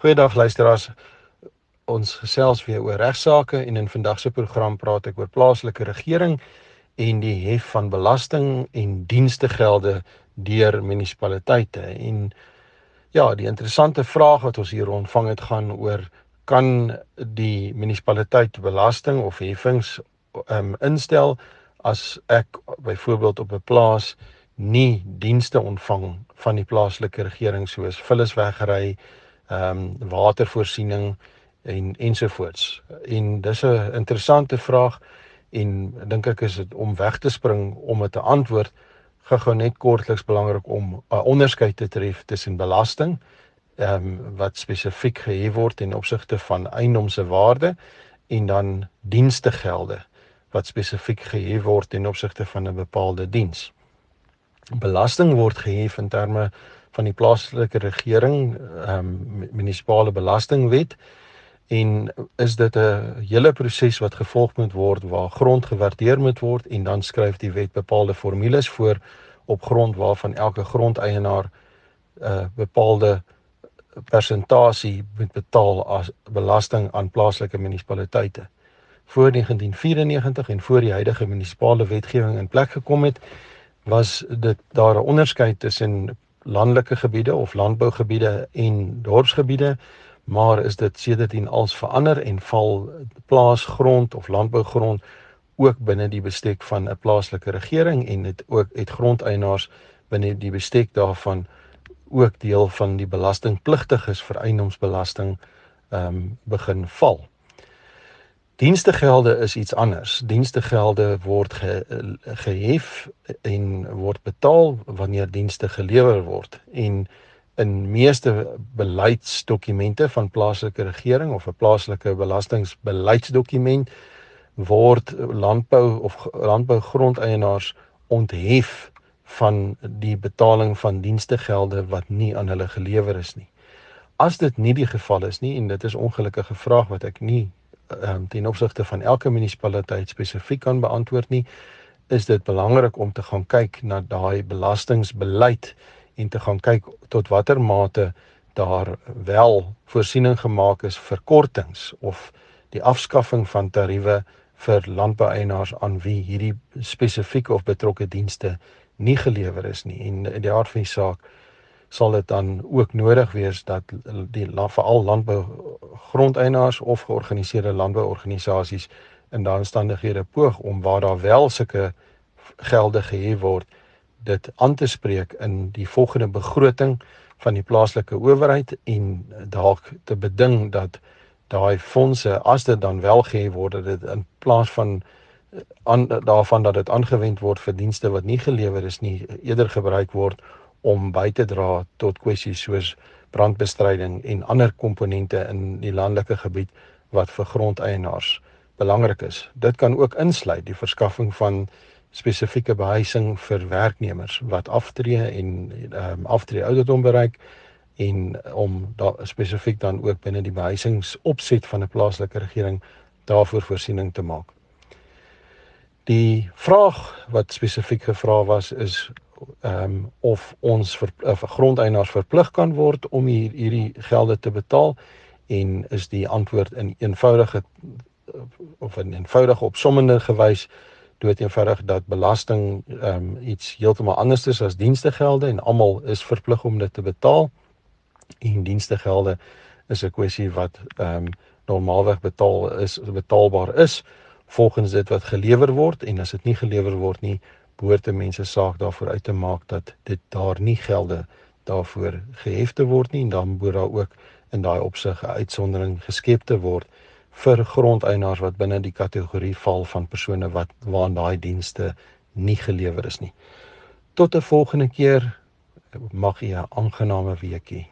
Goeiedag luisteraars. Ons gesels weer oor regsaake en in vandag se program praat ek oor plaaslike regering en die hef van belasting en dienstegelde deur munisipaliteite. En ja, die interessante vraag wat ons hier ontvang het gaan oor kan die munisipaliteit belasting of heffings um, instel as ek byvoorbeeld op 'n plaas nie dienste ontvang van die plaaslike regering soos vullisweggery ehm um, watervoorsiening en ensovoorts. En dis 'n interessante vraag en dink ek is dit om weg te spring om dit te antwoord gou-gou net kortliks belangrik om 'n onderskeid te tref tussen belasting ehm um, wat spesifiek gehef word in opsigte van eiendomse waarde en dan dienstegelde wat spesifiek gehef word in opsigte van 'n bepaalde diens. Belasting word gehef in terme van die plaaslike regering ehm um, munisipale belastingwet en is dit 'n hele proses wat gevolg moet word waar grond gewaardeer moet word en dan skryf die wet bepaalde formules voor op grond waarvan elke grondeienaar 'n uh, bepaalde persentasie moet betaal as belasting aan plaaslike munisipaliteite. Voor 1994 en voor die huidige munisipale wetgewing in plek gekom het, was dit daar 'n onderskeid tussen landelike gebiede of landbougebiede en dorpsgebiede, maar is dit sedertdien als verander en val plaasgrond of landbougrond ook binne die bestek van 'n plaaslike regering en dit ook het grondeienaars binne die bestek daarvan ook deel van die belastingpligtiges vir eiendomsbelasting ehm um, begin val. Dienstegelde is iets anders. Dienstegelde word ge, gehef en word betaal wanneer dienste gelewer word en in meeste beleidsdokumente van plaaslike regering of 'n plaaslike belastingbeleidsdokument word landbou of landbougrondeienaars onthef van die betaling van dienstegelde wat nie aan hulle gelewer is nie. As dit nie die geval is nie en dit is ongelukkige vraag wat ek nie um, ten opsigte van elke munisipaliteit spesifiek kan beantwoord nie, is dit belangrik om te gaan kyk na daai belastingbeleid en te gaan kyk tot watter mate daar wel voorsiening gemaak is vir kortings of die afskaffing van tariewe vir landboueienaars aan wie hierdie spesifieke of betrokke dienste nie gelewer is nie. En in die aard van die saak sal dit dan ook nodig wees dat die veral landbou grondeienaars of georganiseerde landbouorganisasies in daardie omstandighede poog om waar daar wel sulke gelde gehef word dit aan te spreek in die volgende begroting van die plaaslike owerheid en dalk te beding dat daai fondse as dit dan wel gehef word dat dit in plaas van aan daarvan dat dit aangewend word vir dienste wat nie gelewer is nie eerder gebruik word om by te dra tot kwessies soos brandbestryding en ander komponente in die landelike gebied wat vir grondeienaars belangrik is. Dit kan ook insluit die verskaffing van spesifieke behuising vir werknemers wat aftree en ehm um, aftree ouderdom bereik en om daar spesifiek dan ook binne die behuisingsopset van 'n plaaslike regering daarvoor voorsiening te maak. Die vraag wat spesifiek gevra was is ehm um, of ons vir uh, grondeienaars verplig kan word om hier, hierdie gelde te betaal en is die antwoord in eenvoudige of in eenvoudige opsommende gewys dood eenvoudig dat belasting ehm um, iets heeltemal anders is as dienstegelde en almal is verplig om dit te betaal. En dienstegelde is 'n kwessie wat ehm um, normaalweg betaal is betaalbaar is volgens dit wat gelewer word en as dit nie gelewer word nie behoort mense saak daarvoor uit te maak dat dit daar nie gelde daarvoor gehef te word nie en dan moet daar ook in daai opsig 'n uitsondering geskep te word vir grondeienaars wat binne die kategorie val van persone wat waan daai dienste nie gelewer is nie. Tot 'n volgende keer mag jy 'n aangename week hê.